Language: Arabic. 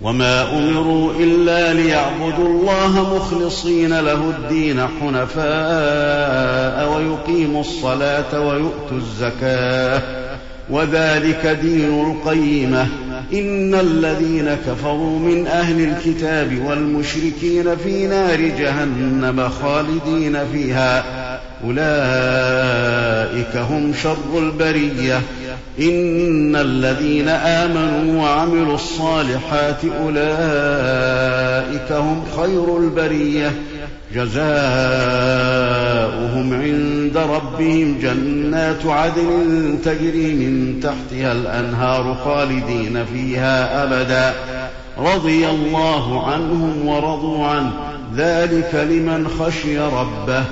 وما امروا الا ليعبدوا الله مخلصين له الدين حنفاء ويقيموا الصلاه ويؤتوا الزكاه وذلك دين القيمه ان الذين كفروا من أهل الكتاب والمشركين في نار جهنم خالدين فيها أولئك هم شر البرية. إن الذين آمنوا وعملوا الصالحات أولئك هم خير البرية. جزاؤهم عند ربهم جنات عدن تجري من تحتها الأنهار خالدين فيها أبدا. رضي الله عنهم ورضوا عنه. ذلك لمن خشي ربه.